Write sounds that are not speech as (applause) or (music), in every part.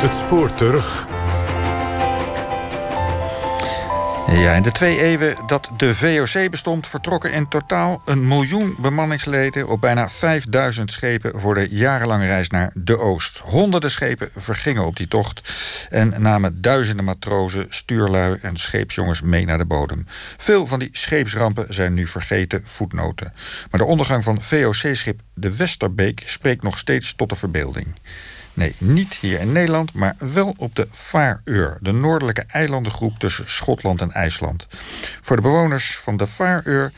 Het spoor terug. Ja, in de twee eeuwen dat de VOC bestond... vertrokken in totaal een miljoen bemanningsleden... op bijna 5000 schepen voor de jarenlange reis naar de Oost. Honderden schepen vergingen op die tocht... en namen duizenden matrozen, stuurlui en scheepsjongens mee naar de bodem. Veel van die scheepsrampen zijn nu vergeten voetnoten. Maar de ondergang van VOC-schip de Westerbeek... spreekt nog steeds tot de verbeelding. Nee, niet hier in Nederland, maar wel op de Faroe, de noordelijke eilandengroep tussen Schotland en IJsland. Voor de bewoners van de Faroe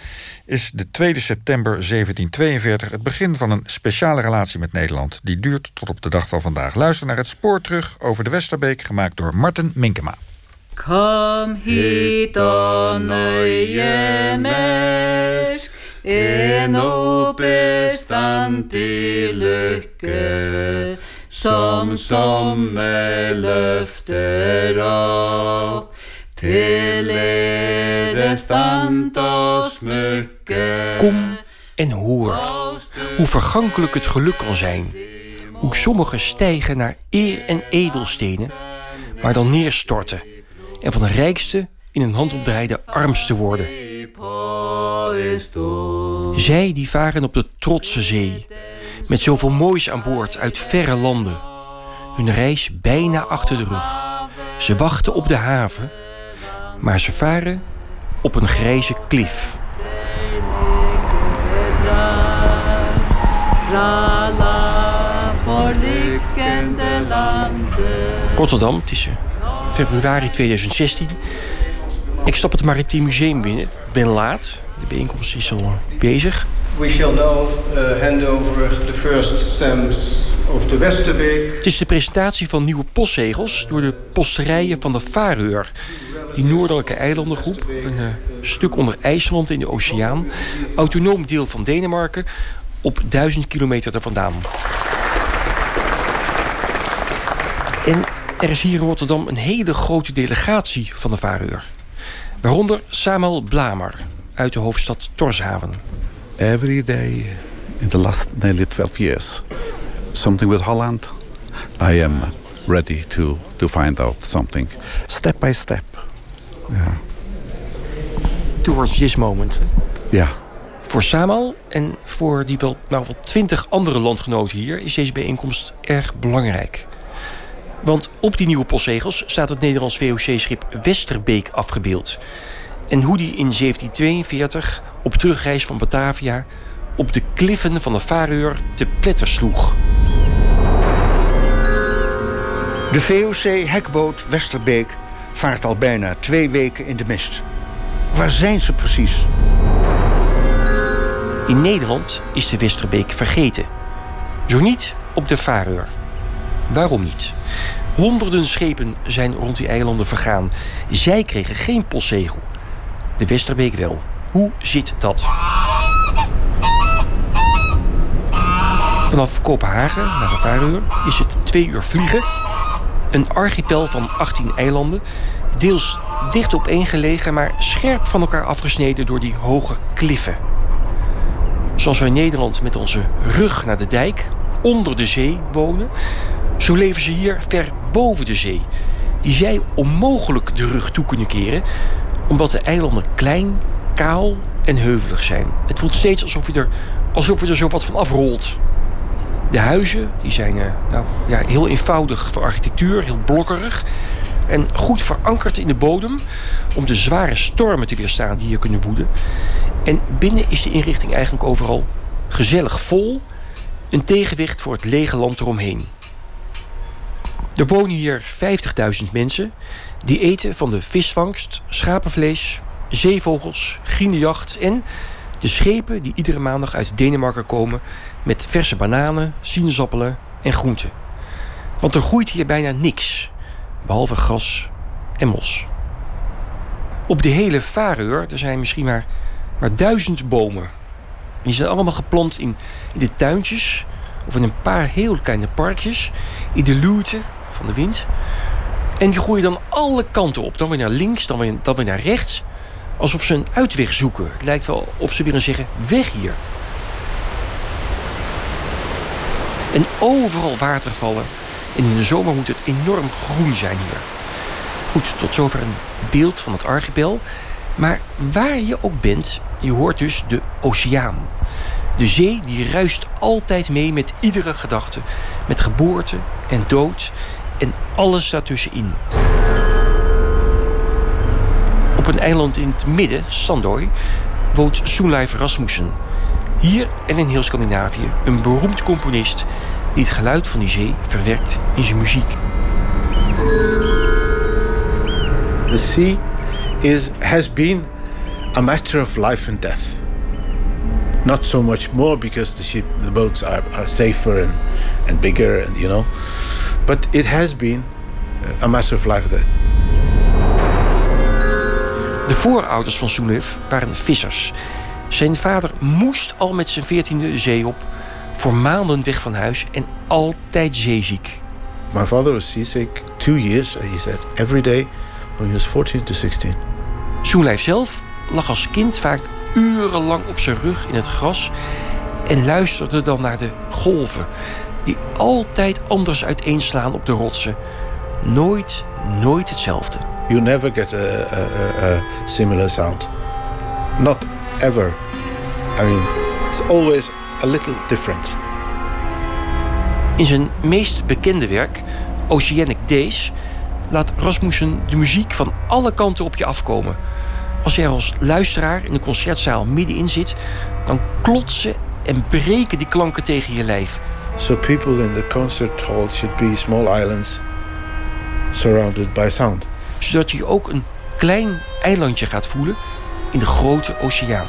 is de 2 september 1742 het begin van een speciale relatie met Nederland. Die duurt tot op de dag van vandaag. Luister naar het spoor terug over de Westerbeek, gemaakt door Martin Minkema. Kom og nøye mersk, en som sommerløfter opp til erestand og smykke. Kom en hoor hoe vergankelijk het geluk kan zijn. Hoe sommigen stijgen naar eer en edelstenen, maar dan neerstorten en van de rijkste in een handopdraai de armste worden. Zij die varen op de trotse zee, met zoveel moois aan boord uit verre landen. Hun reis bijna achter de rug. Ze wachten op de haven, maar ze varen op een grijze klif. Rotterdam, het is eh, februari 2016. Ik stap het Maritiem Museum binnen. Ik ben laat. De bijeenkomst is al bezig. We shall now uh, hand over the first stamps of the Westerbeek. Het is de presentatie van nieuwe postzegels door de posterijen van de Vareur. Die noordelijke eilandengroep, een uh, stuk onder IJsland in de oceaan. Autonoom deel van Denemarken, op duizend kilometer er vandaan. En er is hier in Rotterdam een hele grote delegatie van de Vareur. Waaronder Samuel Blamer uit de hoofdstad Torshaven. Every day in the last nearly 12 years, something with Holland, I am ready to, to find out something step by step. Yeah. Towards this moment. Ja. Voor Samuel en voor die wel, nou, wel twintig andere landgenoten hier is deze bijeenkomst erg belangrijk. Want op die nieuwe postzegels staat het Nederlands VOC-schip Westerbeek afgebeeld. En hoe die in 1742 op terugreis van Batavia op de kliffen van de Vareur te pletter sloeg. De VOC-hekboot Westerbeek vaart al bijna twee weken in de mist. Waar zijn ze precies? In Nederland is de Westerbeek vergeten. Zo niet op de Vareur. Waarom niet? Honderden schepen zijn rond die eilanden vergaan. Zij kregen geen postzegel. De Westerbeek wel. Hoe zit dat? Vanaf Kopenhagen naar de Vareur is het twee uur vliegen. Een archipel van 18 eilanden, deels dicht opeengelegen, maar scherp van elkaar afgesneden door die hoge kliffen. Zoals wij in Nederland met onze rug naar de dijk, onder de zee wonen, zo leven ze hier ver boven de zee, die zij onmogelijk de rug toe kunnen keren, omdat de eilanden klein, kaal en heuvelig zijn. Het voelt steeds alsof je er, alsof je er zo wat van afrolt. De huizen die zijn uh, nou, ja, heel eenvoudig van architectuur, heel blokkerig. En goed verankerd in de bodem om de zware stormen te weerstaan die hier kunnen woeden. En binnen is de inrichting eigenlijk overal gezellig vol. Een tegenwicht voor het lege land eromheen. Er wonen hier 50.000 mensen die eten van de visvangst, schapenvlees, zeevogels, grienenjacht en de schepen die iedere maandag uit Denemarken komen met verse bananen, sinaasappelen en groenten. Want er groeit hier bijna niks, behalve gras en mos. Op de hele Vareur er zijn misschien maar, maar duizend bomen. Die zijn allemaal geplant in, in de tuintjes of in een paar heel kleine parkjes in de luwte van de wind. En die groeien dan alle kanten op. Dan weer naar links, dan weer, dan weer naar rechts. Alsof ze een uitweg zoeken. Het lijkt wel of ze willen zeggen, weg hier. En overal watervallen En in de zomer moet het enorm groen zijn hier. Goed, tot zover een beeld van het archipel. Maar waar je ook bent, je hoort dus de oceaan. De zee die ruist altijd mee met iedere gedachte. Met geboorte en dood en alles daartussenin. Op een eiland in het midden, Sandoy, woont Soenlijf Rasmussen. Hier en in heel Scandinavië een beroemd componist die het geluid van die zee verwerkt in zijn muziek. The sea is, has been a matter of life and death. Not so much more because the ship, the boats are, are safer and, and bigger, and you know, but it has been a of life death. De voorouders van Soenlef waren vissers. Zijn vader moest al met zijn veertiende de zee op, voor maanden weg van huis en altijd zeeziek. My father was seasick two years, he said, every day when he was 14 to 16. Soenlijf zelf lag als kind vaak urenlang op zijn rug in het gras en luisterde dan naar de golven, die altijd anders uiteenslaan op de rotsen. Nooit, nooit hetzelfde. You never get a, a, a, similar sound. Not ever. I mean, it's always a little different. In zijn meest bekende werk, Oceanic Days, laat Rasmussen de muziek van alle kanten op je afkomen. Als er als luisteraar in de concertzaal middenin zit, dan klotsen en breken die klanken tegen je lijf. So people in the concert hall should be small islands surrounded by sound. Zodat je ook een klein eilandje gaat voelen in de grote oceaan.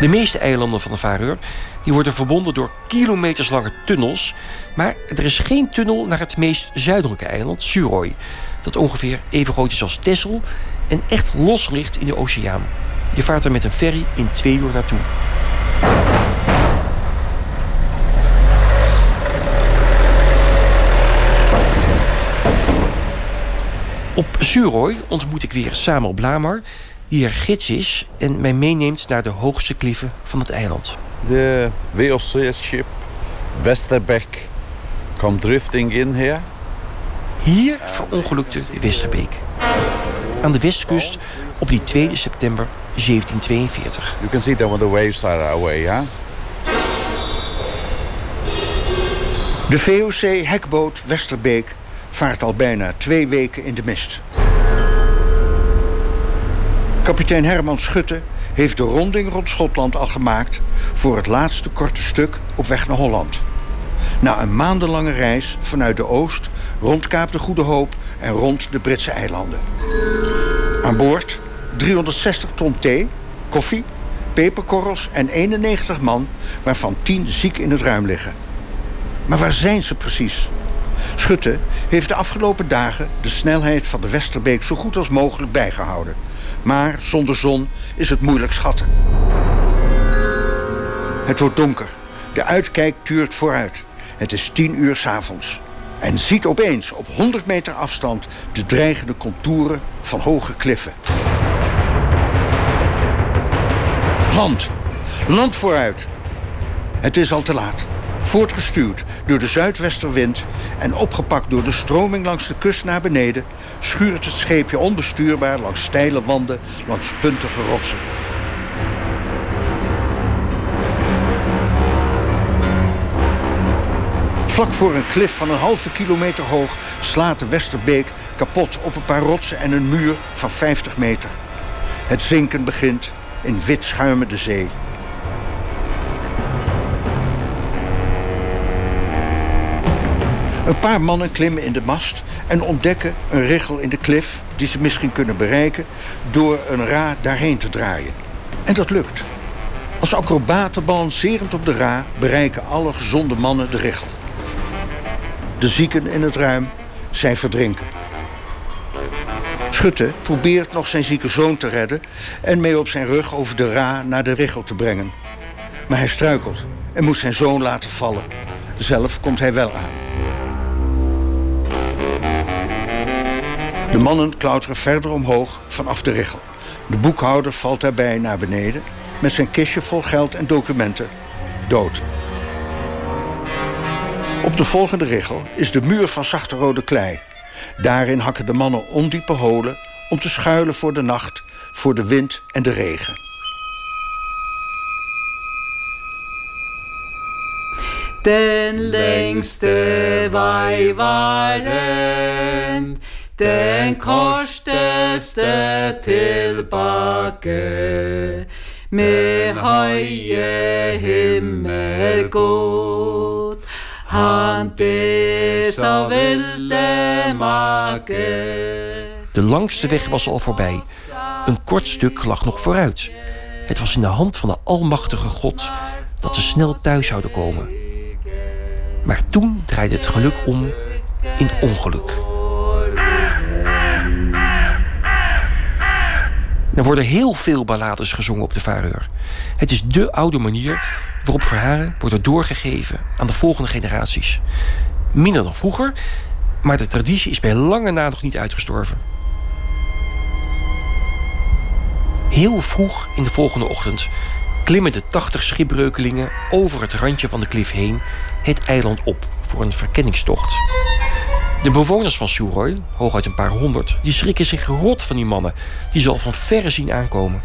De meeste eilanden van de Vareur die worden verbonden door kilometerslange tunnels. Maar er is geen tunnel naar het meest zuidelijke eiland, Suroy. Dat ongeveer even groot is als Texel en echt los ligt in de oceaan. Je vaart er met een ferry in twee uur naartoe. Op Suroy ontmoet ik weer Samuel Blamar, die er gids is en mij meeneemt naar de hoogste kliffen van het eiland. The VOC-schip Westerbeck kwam drifting in here. Hier verongelukte de Westerbeek. Aan de westkust op die 2 september 1742. You can see that when the waves are away, huh? De VOC-hekboot Westerbeek vaart al bijna twee weken in de mist. Kapitein Herman Schutte heeft de ronding rond Schotland al gemaakt voor het laatste korte stuk op weg naar Holland. Na een maandenlange reis vanuit de oost, rond Kaap de Goede Hoop en rond de Britse eilanden. Aan boord 360 ton thee, koffie, peperkorrels en 91 man, waarvan 10 ziek in het ruim liggen. Maar waar zijn ze precies? Schutte heeft de afgelopen dagen de snelheid van de Westerbeek zo goed als mogelijk bijgehouden. Maar zonder zon is het moeilijk schatten. Het wordt donker. De uitkijk tuurt vooruit. Het is tien uur s'avonds. En ziet opeens op 100 meter afstand de dreigende contouren van hoge kliffen. Land. Land vooruit. Het is al te laat. Voortgestuurd door de zuidwesterwind en opgepakt door de stroming langs de kust naar beneden, schuurt het scheepje onbestuurbaar langs steile wanden, langs puntige rotsen. Vlak voor een klif van een halve kilometer hoog slaat de Westerbeek kapot op een paar rotsen en een muur van 50 meter. Het zinken begint in wit schuimende zee. Een paar mannen klimmen in de mast en ontdekken een richel in de klif die ze misschien kunnen bereiken door een ra daarheen te draaien. En dat lukt. Als acrobaten balancerend op de ra bereiken alle gezonde mannen de richel. De zieken in het ruim, zij verdrinken. Schutte probeert nog zijn zieke zoon te redden en mee op zijn rug over de ra naar de richel te brengen. Maar hij struikelt en moet zijn zoon laten vallen. Zelf komt hij wel aan. De mannen klauteren verder omhoog vanaf de richel. De boekhouder valt daarbij naar beneden met zijn kistje vol geld en documenten. Dood. Op de volgende richel is de muur van zachte rode klei. Daarin hakken de mannen ondiepe holen om te schuilen voor de nacht, voor de wind en de regen. Den längste vei var den, korteste tilbake. Med høye himmel De langste weg was al voorbij. Een kort stuk lag nog vooruit. Het was in de hand van de Almachtige God dat ze snel thuis zouden komen. Maar toen draaide het geluk om in ongeluk. Er worden heel veel ballades gezongen op de Vareur. Het is dé oude manier waarop verhalen worden doorgegeven aan de volgende generaties. Minder dan vroeger, maar de traditie is bij lange na nog niet uitgestorven. Heel vroeg in de volgende ochtend klimmen de 80 schipbreukelingen over het randje van de klif heen het eiland op voor een verkenningstocht. De bewoners van Suroy, hooguit een paar honderd, die schrikken zich rot van die mannen die ze al van verre zien aankomen.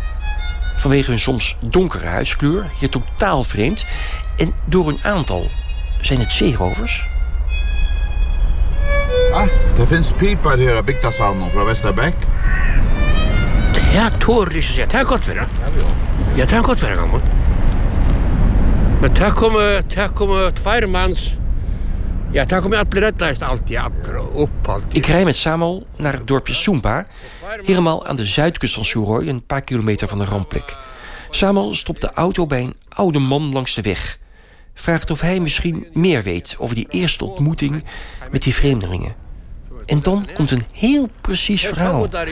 Vanwege hun soms donkere huidskleur, hier totaal vreemd, en door hun aantal. Zijn het zeerovers? Ah, det finns pipa i Bygdasalmen fra Västerbäck. Ja, Torris, ja, det har gått være. Ja, det har gått være, gammel. Men det kommer, det kommer tvær Ja, alltid, alle opp alltid. Ik rij met Samuel naar het dorpje Sumpa, helemaal aan de zuidkust van Suroy, een paar kilometer van de rampplek. Samuel stopt de auto bij een oude man langs de weg. Vraagt of hij misschien meer weet over die eerste ontmoeting met die vreemdelingen. En dan komt een heel precies verhaal. daar.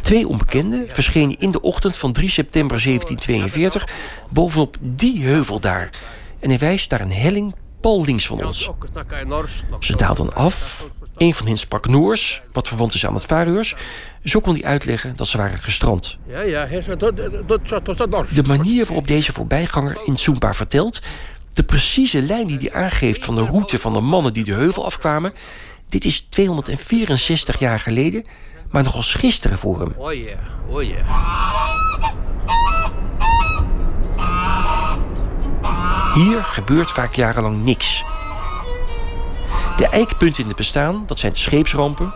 Twee onbekenden verschenen in de ochtend van 3 september 1742 bovenop die heuvel daar. En hij wijst naar een helling pal links van ons. Ze daalden af. Een van hen sprak Noors, wat verwant is aan het Vareurs. Zo kon hij uitleggen dat ze waren gestrand. De manier waarop deze voorbijganger in Soempa vertelt... de precieze lijn die hij aangeeft van de route van de mannen die de heuvel afkwamen... dit is 264 jaar geleden, maar nog als gisteren voor hem. Oh ja, oh. Hier gebeurt vaak jarenlang niks. De eikpunten in het bestaan, dat zijn de scheepsrampen...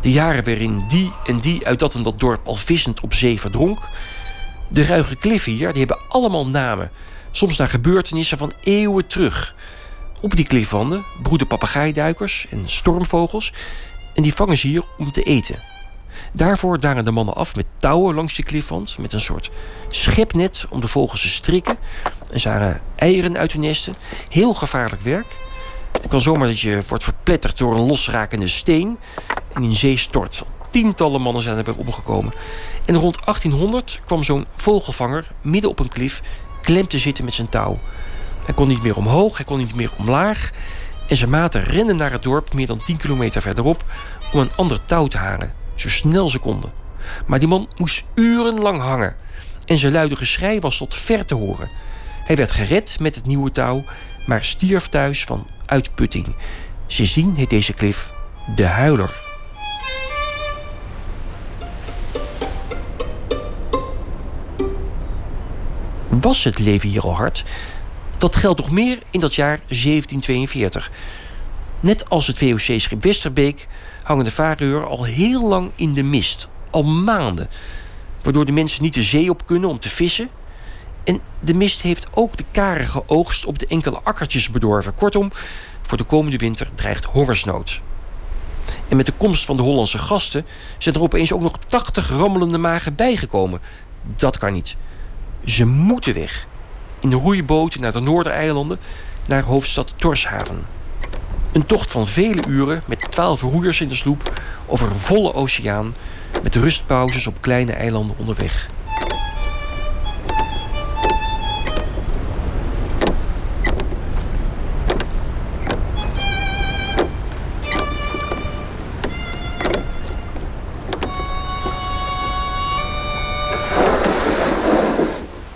de jaren waarin die en die uit dat en dat dorp al vissend op zee verdronk... de ruige kliffen hier, die hebben allemaal namen. Soms naar gebeurtenissen van eeuwen terug. Op die kliffwanden broeden papegaaiduikers en stormvogels... en die vangen ze hier om te eten. Daarvoor daren de mannen af met touwen langs die klifwand... met een soort schepnet om de vogels te strikken... en ze halen eieren uit hun nesten. Heel gevaarlijk werk. Het kan zomaar dat je wordt verpletterd door een losrakende steen... en in zee stort. Tientallen mannen zijn erbij omgekomen. En rond 1800 kwam zo'n vogelvanger midden op een klif... klem te zitten met zijn touw. Hij kon niet meer omhoog, hij kon niet meer omlaag... en zijn maten renden naar het dorp meer dan 10 kilometer verderop... om een ander touw te halen, zo snel ze konden. Maar die man moest urenlang hangen... en zijn luide geschrei was tot ver te horen. Hij werd gered met het nieuwe touw, maar stierf thuis van uitputting. Sindsdien heet deze klif de Huiler. Was het leven hier al hard? Dat geldt nog meer in dat jaar 1742. Net als het VOC-schip Westerbeek hangen de Vareur al heel lang in de mist. Al maanden. Waardoor de mensen niet de zee op kunnen om te vissen. En de mist heeft ook de karige oogst op de enkele akkertjes bedorven. Kortom, voor de komende winter dreigt hongersnood. En met de komst van de Hollandse gasten zijn er opeens ook nog 80 rammelende magen bijgekomen. Dat kan niet. Ze moeten weg. In de roeiboten naar de Noordereilanden, naar hoofdstad Torshaven. Een tocht van vele uren met 12 roeiers in de sloep over een volle oceaan, met rustpauzes op kleine eilanden onderweg.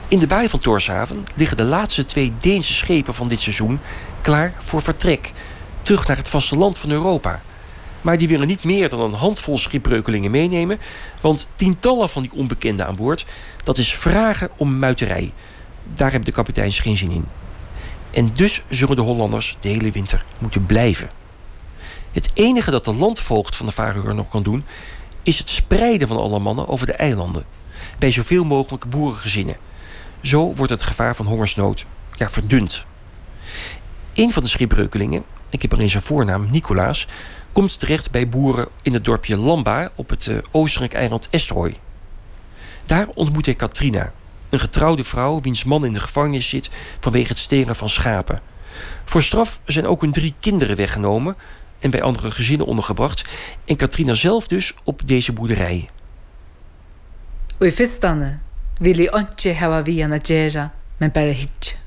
In de baai van Torshaven liggen de laatste twee Deense schepen van dit seizoen klaar voor vertrek. Terug naar het vasteland van Europa. Maar die willen niet meer dan een handvol schipbreukelingen meenemen, want tientallen van die onbekenden aan boord, dat is vragen om muiterij. Daar hebben de kapiteins geen zin in. En dus zullen de Hollanders de hele winter moeten blijven. Het enige dat de landvoogd van de Faroe nog kan doen, is het spreiden van alle mannen over de eilanden. Bij zoveel mogelijk boerengezinnen. Zo wordt het gevaar van hongersnood ja, verdund. Een van de schipbreukelingen, ik heb alleen zijn voornaam, Nicolaas, komt terecht bij boeren in het dorpje Lamba op het uh, oostelijke eiland Estrooi. Daar ontmoet hij Katrina, een getrouwde vrouw wiens man in de gevangenis zit vanwege het stelen van schapen. Voor straf zijn ook hun drie kinderen weggenomen en bij andere gezinnen ondergebracht en Katrina zelf dus op deze boerderij. Og i fyrstane vil jeg ikke hava vi henne gjøre, men bare hitje.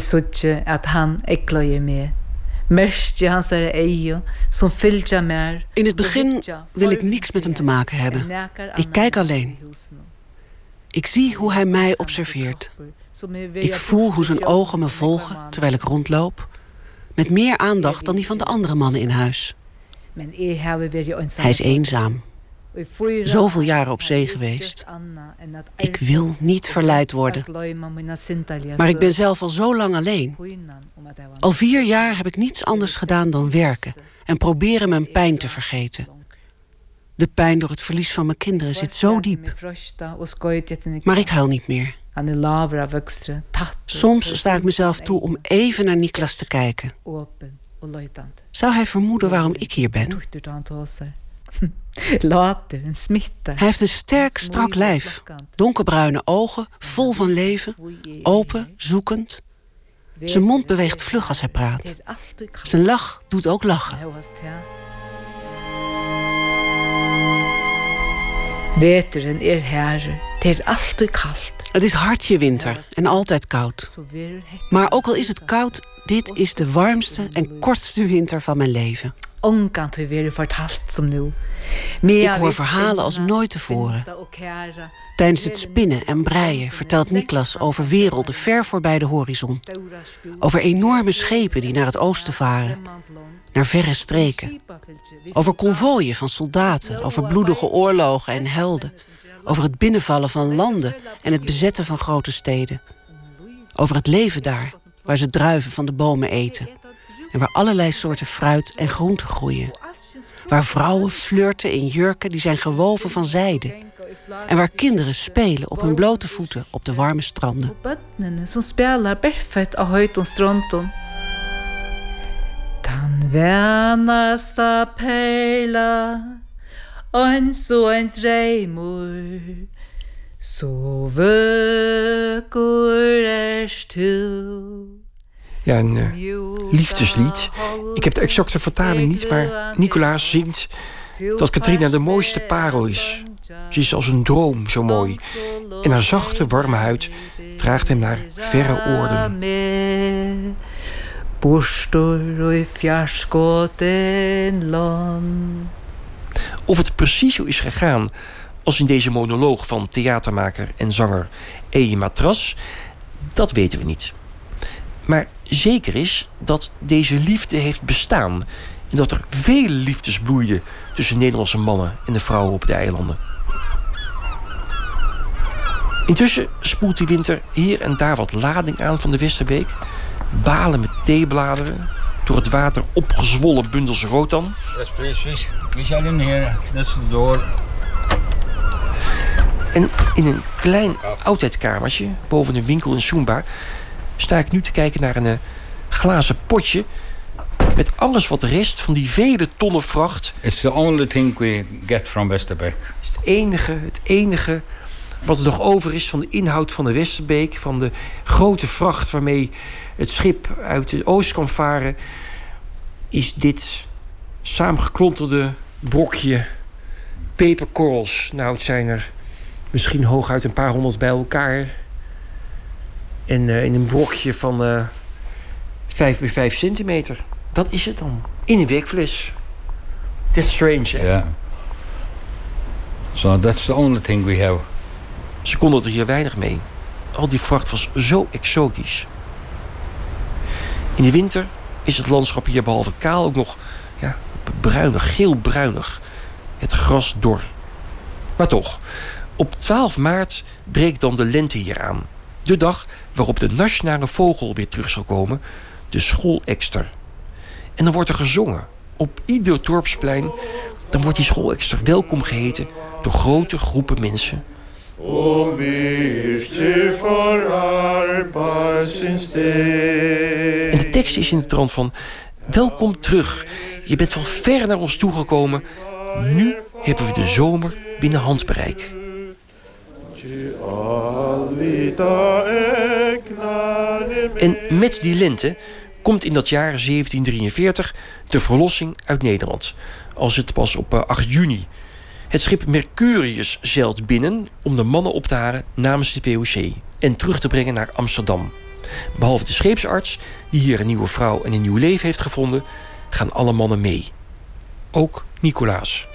Så ikke at han ekløyer meg. In het begin wil ik niks met hem te maken hebben. Ik kijk alleen. Ik zie hoe hij mij observeert. Ik voel hoe zijn ogen me volgen terwijl ik rondloop. Met meer aandacht dan die van de andere mannen in huis. Hij is eenzaam. Zoveel jaren op zee geweest. Ik wil niet verleid worden. Maar ik ben zelf al zo lang alleen. Al vier jaar heb ik niets anders gedaan dan werken en proberen mijn pijn te vergeten. De pijn door het verlies van mijn kinderen zit zo diep. Maar ik huil niet meer. Soms sta ik mezelf toe om even naar Niklas te kijken. Zou hij vermoeden waarom ik hier ben? (laughs) Hij heeft een sterk, strak lijf. Donkerbruine ogen, vol van leven. Open, zoekend. Zijn mond beweegt vlug als hij praat. Zijn lach doet ook lachen. Er her. Altijd koud. Het is hartje winter en altijd koud. Maar ook al is het koud, dit is de warmste en kortste winter van mijn leven. Weer verteld som nu. Ik hoor verhalen als nooit tevoren. Tijdens het spinnen en breien vertelt Niklas over werelden ver voorbij de horizon. Over enorme schepen die naar het oosten varen, naar verre streken. Over konvooien van soldaten, over bloedige oorlogen en helden. Over het binnenvallen van landen en het bezetten van grote steden. Over het leven daar, waar ze druiven van de bomen eten. En waar allerlei soorten fruit en groenten groeien. Waar vrouwen flirten in jurken die zijn gewoven van zijde. En waar kinderen spelen op hun blote voeten op de warme stranden. Venasta perla, en så en dreimur, vøkur erst du. Ja, een uh, liefdeslied. Ik heb de exacte vertaling niet, maar Nicolaas zingt dat Katrina de mooiste parel is. Ze is als een droom zo mooi. En haar zachte, warme huid draagt hem naar verre oorden. Of het precies zo is gegaan als in deze monoloog van theatermaker en zanger E. Matras, dat weten we niet. Maar zeker is dat deze liefde heeft bestaan. En dat er vele liefdes bloeiden tussen Nederlandse mannen en de vrouwen op de eilanden. Intussen spoelt die winter hier en daar wat lading aan van de Westerbeek. Balen met theebladeren, door het water opgezwollen bundels rotan. Yes, precies. We zijn in here. That's the door. En in een klein oudheidkamertje boven een winkel in Sumba sta ik nu te kijken naar een uh, glazen potje met alles wat rest van die vele tonnen vracht. It's the only thing we get from Westerbeek. Het is het enige, het enige wat er nog over is van de inhoud van de Westerbeek, van de grote vracht waarmee het schip uit de oost kan varen, is dit samengeklonterde brokje peperkorrels. Nou, het zijn er misschien hooguit een paar honderd bij elkaar. En uh, in een brokje van uh, 5 bij 5 centimeter. Dat is het dan. In een werkfles. That's strange, hè? Ja. Yeah. So that's the only thing we have. Ze konden er hier weinig mee. al die vracht was zo exotisch. In de winter is het landschap hier behalve kaal ook nog ja, bruinig, geel-bruinig. Het gras dor. Maar toch, op 12 maart breekt dan de lente hier aan. De dag waarop de nationale vogel weer terug zal komen, de schoolekster. En dan wordt er gezongen. Op ieder dorpsplein dan wordt die schoolekster welkom geheten door grote groepen mensen. En de tekst is in de trant van... Welkom terug. Je bent van ver naar ons toegekomen. Nu hebben we de zomer binnen handbereik. En met die lente komt in dat jaar 1743 de verlossing uit Nederland. Als het pas op 8 eh, juni. Het schip Mercurius zeilt binnen om de mannen op te halen namens de VOC en terug te brengen naar Amsterdam. Behalve de scheepsarts, die hier een nieuwe vrouw en een nieuw leven heeft gevonden, gaan alle mannen mee. Ook Nicolaas.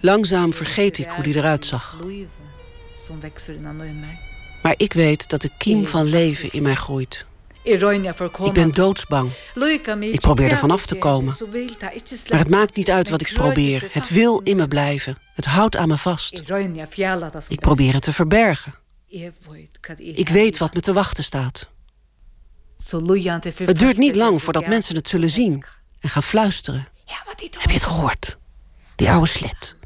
Langzaam vergeet ik hoe die eruit zag. Maar ik weet dat de kiem van leven in mij groeit. Ik ben doodsbang. Ik probeer er vanaf te komen. Maar het maakt niet uit wat ik probeer. Het wil in me blijven. Het houdt aan me vast. Ik probeer het te verbergen. Ik weet wat me te wachten staat. Het duurt niet lang voordat mensen het zullen zien en gaan fluisteren. Heb je het gehoord? Die oude slet.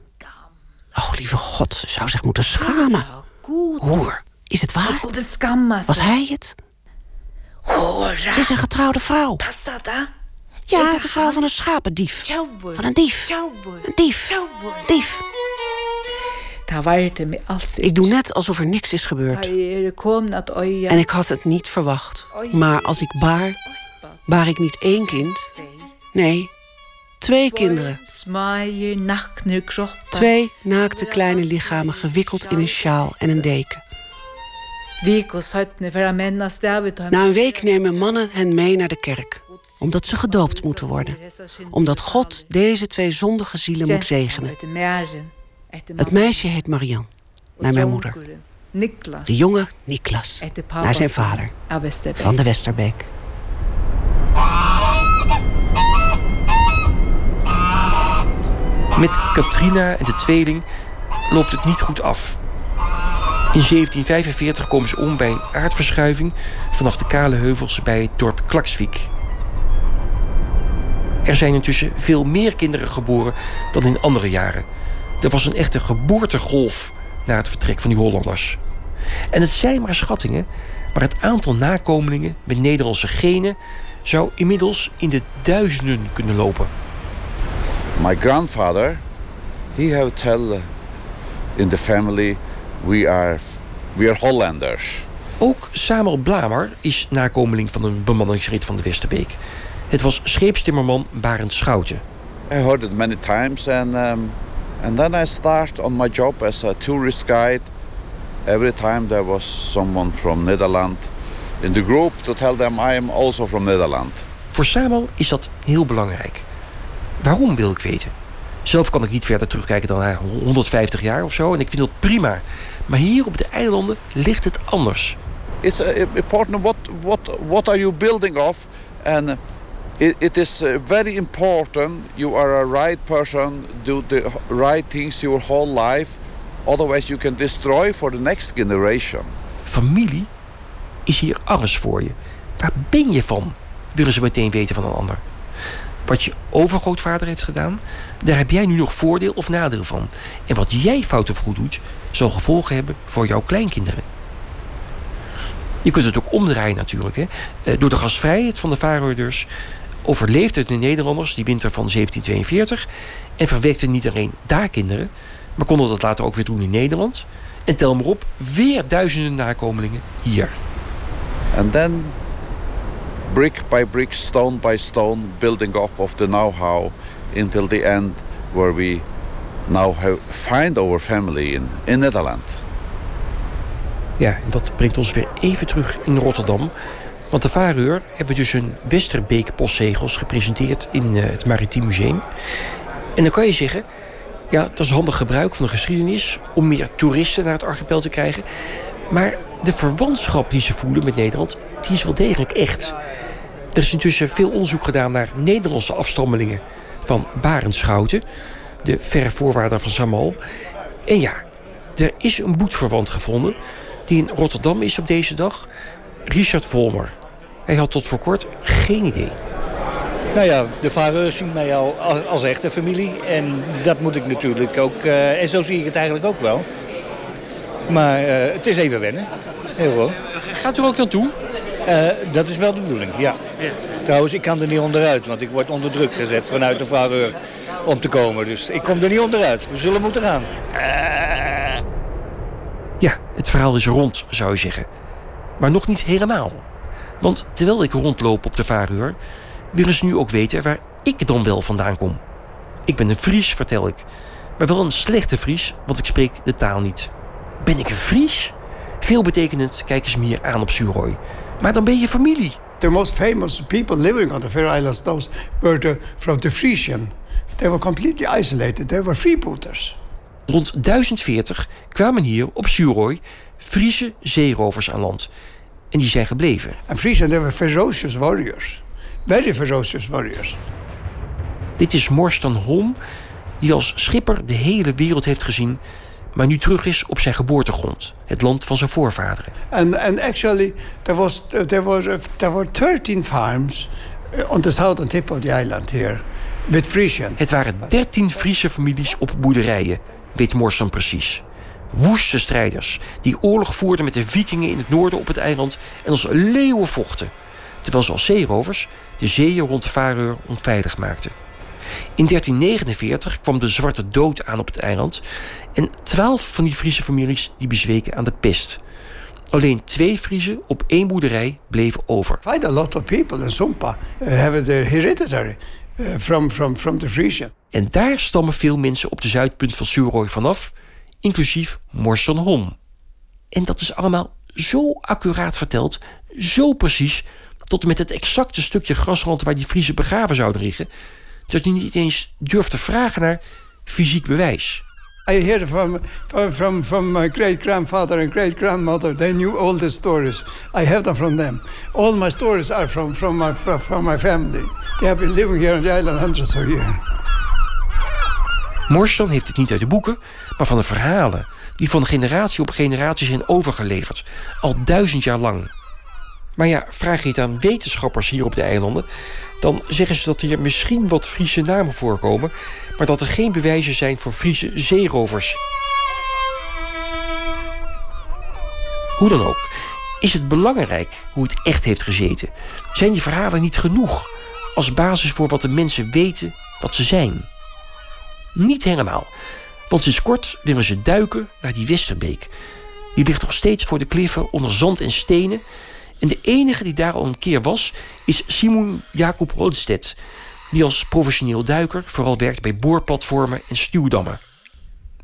Oh, lieve God, ze zou zich moeten schamen. Hoer, is het waar? Was hij het? Ze is een getrouwde vrouw. Ja, de vrouw van een schapendief. Van een dief. Een dief. Dief. Ik doe net alsof er niks is gebeurd. En ik had het niet verwacht. Maar als ik baar, baar ik niet één kind. Nee, twee kinderen. Twee naakte kleine lichamen gewikkeld in een sjaal en een deken. Na een week nemen mannen hen mee naar de kerk, omdat ze gedoopt moeten worden. Omdat God deze twee zondige zielen moet zegenen. Het meisje heet Marian, naar mijn moeder. De jongen Niklas, naar zijn vader, van de Westerbeek. Met Katrina en de tweeling loopt het niet goed af. In 1745 komen ze om bij een aardverschuiving vanaf de kale heuvels bij het dorp Klaksvik. Er zijn intussen veel meer kinderen geboren dan in andere jaren. Er was een echte geboortegolf na het vertrek van die Hollanders. En het zijn maar schattingen, maar het aantal nakomelingen met Nederlandse genen zou inmiddels in de duizenden kunnen lopen. My grandfather, he have tell in the family we are, we are Hollanders. Ook Samuel Blamer is nakomeling van een bemanningsrit van de Westerbeek. Het was scheepstimmerman Barend Schouten. I heard it many times and um, and then I start on my job as a tourist guide. Every time there was someone from Netherlands in the group to tell them I am also from Netherlands. Voor Samuel is dat heel belangrijk. Waarom wil ik weten? Zelf kan ik niet verder terugkijken dan 150 jaar of zo. En ik vind dat prima. Maar hier op de eilanden ligt het anders. It's uh, important what, what, what are you building of? And it, it is uh, very important you are a right person, do the right things your whole life. Otherwise you can destroy for the next generation. Familie is hier alles voor je. Waar ben je van? Willen ze meteen weten van een ander. Wat je overgrootvader heeft gedaan, daar heb jij nu nog voordeel of nadeel van. En wat jij fout of goed doet, zal gevolgen hebben voor jouw kleinkinderen. Je kunt het ook omdraaien natuurlijk. Hè. Eh, door de gasvrijheid van de Faroerders overleefden de Nederlanders die winter van 1742 en verwekten niet alleen daar kinderen, maar konden dat later ook weer doen in Nederland. En tel maar op, weer duizenden nakomelingen hier. En dan brick by brick, stone by stone, building up of the know-how until the end, where we now have find our family in, in Netherlands. Ja, dat brengt ons weer even terug in Rotterdam. Want de Vareur hebben dus hun Westerbeek postzegels gepresenteerd in uh, het Maritiem Museum. En dan kan je zeggen, Ja, dat is handig gebruik van de geschiedenis om meer toeristen naar het archipel te krijgen. Maar de verwantschap die ze voelen met Nederland, die is wel degelijk echt. Er is intussen veel onderzoek gedaan naar Nederlandse afstammelingen van Barenschouten, de verre voorwaarder van Samal. En ja, er is een boetverwant gevonden die in Rotterdam is op deze dag, Richard Volmer. Hij had tot voor kort geen idee. Nou ja, de Vareurs zien mij al als, echte familie. En dat moet ik natuurlijk ook... Uh, en zo zie ik het eigenlijk ook wel. Maar uh, het is even wennen. Heel goed. Gaat u ook naartoe? Uh, dat is wel de bedoeling, ja. ja. Trouwens, ik kan er niet onderuit, want ik word onder druk gezet vanuit de Vareur om te komen. Dus ik kom er niet onderuit. We zullen moeten gaan. Ja, het verhaal is rond, zou je zeggen. Maar nog niet helemaal. Want terwijl ik rondloop op de Vareur willen ze nu ook weten waar ik dan wel vandaan kom. Ik ben een Fries, vertel ik. Maar wel een slechte Fries, want ik spreek de taal niet. Ben ik een Fries? Veelbetekenend kijken ze me hier aan op Suroy. Maar dan ben je familie. The most famous people living on the Faroe Islands those were the, from the Frisian. They were completely isolated. They were freebooters. Rond 1040 kwamen hier op Suroy Friese zeerovers aan land. En die zijn gebleven. And Frisian, they were ferocious warriors. Very ferocious warriors. Dit is Morstan Holm, die als schipper de hele wereld heeft gezien, maar nu terug is op zijn geboortegrond, het land van zijn voorvaderen. And, and actually, there, was, there, was, there were 13 farms uh, on the southern tip of the island here, with Frisian. Het waren 13 Friese families op boerderijen, weet Morstan precies. Woeste strijders die oorlog voerden met de vikingen in het noorden op het eiland en als leeuwen vochten. Terwijl ze als zeerovers de zeeën rond Vareur onveilig maakten. In 1349 kwam de Zwarte Dood aan op het eiland en twaalf van die Friese families die bezweken aan de pest. Alleen twee Friesen op één boerderij bleven over. Quite a lot of people in Sumpa uh, have their hereditary uh, from, from, from the Frisian. En daar stammen veel mensen op de zuidpunt van Suroy vanaf, inclusief Morson Holm. En dat is allemaal zo accuraat verteld, zo precies, tot en met het exacte stukje grasrand waar die Friese begraven zouden liggen, dat hij niet eens durft te vragen naar fysiek bewijs. I hear from, from, from my great grandfather and great grandmother. They knew all the stories. I have them from them. All my stories are from, from, my, from my family. They have been living here on the island hundreds of years. Morstan heeft het niet uit de boeken, maar van de verhalen die van generatie op generatie zijn overgeleverd, al duizend jaar lang. Maar ja, vraag je het aan wetenschappers hier op de eilanden... dan zeggen ze dat hier misschien wat Friese namen voorkomen... maar dat er geen bewijzen zijn voor Friese zeerovers. Hoe dan ook, is het belangrijk hoe het echt heeft gezeten? Zijn die verhalen niet genoeg als basis voor wat de mensen weten wat ze zijn? Niet helemaal. Want sinds kort willen ze duiken naar die Westerbeek. Die ligt nog steeds voor de kliffen onder zand en stenen... En de enige die daar al een keer was, is Simon Jacob Rodstedt. Die als professioneel duiker vooral werkt bij boorplatformen en stuwdammen.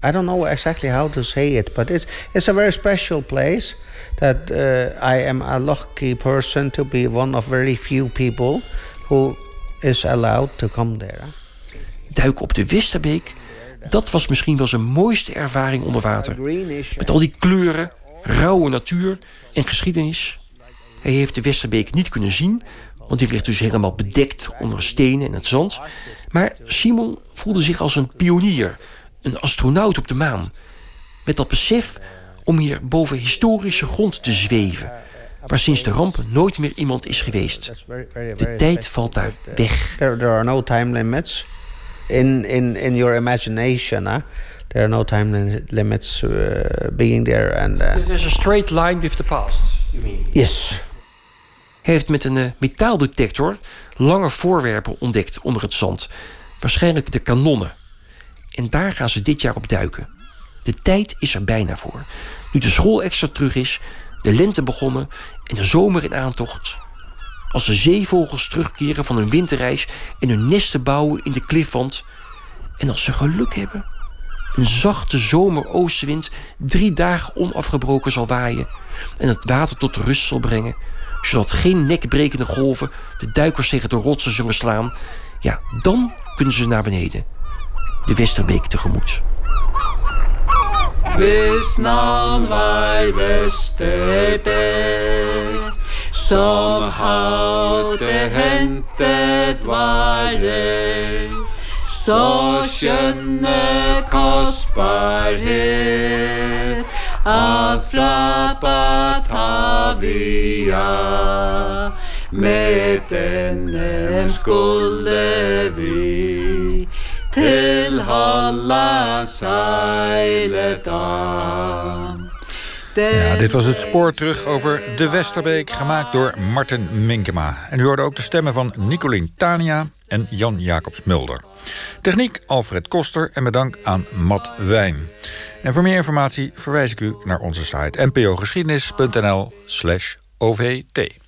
I don't know exactly how to say it, but it's, it's a very special place. That uh, I am a lucky person to be one of very few people who is allowed to come there. Duiken op de Westerbeek, dat was misschien wel zijn mooiste ervaring onder water. Met al die kleuren, rauwe natuur en geschiedenis. Hij heeft de Westerbeek niet kunnen zien, want die ligt dus helemaal bedekt onder stenen en het zand. Maar Simon voelde zich als een pionier, een astronaut op de maan. Met dat besef om hier boven historische grond te zweven, waar sinds de ramp nooit meer iemand is geweest. De tijd valt daar weg. There, are no time limits in, in, in your imagination. Huh? There are no time limits uh, being there. And, uh... There's a straight line with the past, you mean? Yes heeft met een eh, metaaldetector lange voorwerpen ontdekt onder het zand. Waarschijnlijk de kanonnen. En daar gaan ze dit jaar op duiken. De tijd is er bijna voor. Nu de school extra terug is, de lente begonnen en de zomer in aantocht. Als de zeevogels terugkeren van hun winterreis en hun nesten bouwen in de klifwand. En als ze geluk hebben, een zachte zomeroostenwind drie dagen onafgebroken zal waaien en het water tot rust zal brengen zodat geen nekbrekende golven de duikers tegen de rotsen zullen slaan, ja, dan kunnen ze naar beneden. de Westerbeek tegemoet. Navn var Vesterbeek, som hadde hentet varer, så skjønne kostbarhet av afra batavia med denne skulle vi til halla seilet av Ja, dit was het spoor terug over de Westerbeek, gemaakt door Martin Minkema. En u hoorde ook de stemmen van Nicolien Tania en Jan Jacobs Mulder. Techniek Alfred Koster en bedankt aan Matt Wijn. En voor meer informatie verwijs ik u naar onze site npogeschiedenis.nl/ovt.